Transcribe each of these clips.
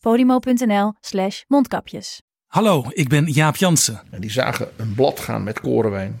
podimo.nl slash mondkapjes. Hallo, ik ben Jaap Jansen En die zagen een blad gaan met korenwijn.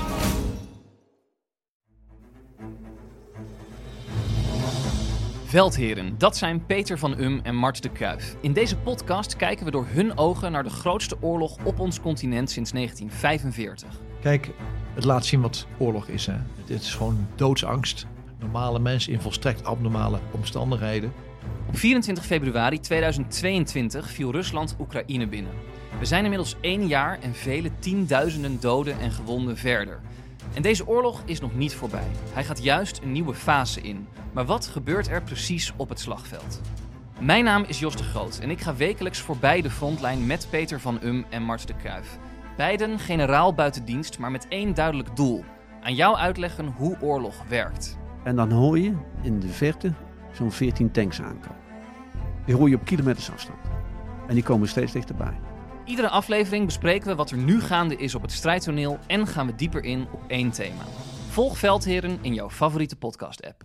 Veldheren, dat zijn Peter van Um en Mart de Kruif. In deze podcast kijken we door hun ogen naar de grootste oorlog op ons continent sinds 1945. Kijk, het laat zien wat oorlog is. Hè. Het is gewoon doodsangst. Normale mensen in volstrekt abnormale omstandigheden. Op 24 februari 2022 viel Rusland Oekraïne binnen. We zijn inmiddels één jaar en vele tienduizenden doden en gewonden verder. En deze oorlog is nog niet voorbij. Hij gaat juist een nieuwe fase in. Maar wat gebeurt er precies op het slagveld? Mijn naam is Jos de Groot en ik ga wekelijks voorbij de frontlijn met Peter van Um en Mart de Kruif. Beiden generaal buiten dienst, maar met één duidelijk doel. Aan jou uitleggen hoe oorlog werkt. En dan hoor je in de verte zo'n 14 tanks aankomen. Die hoor je op kilometers afstand. En die komen steeds dichterbij. Iedere aflevering bespreken we wat er nu gaande is op het strijdtoneel en gaan we dieper in op één thema. Volg Veldheren in jouw favoriete podcast-app.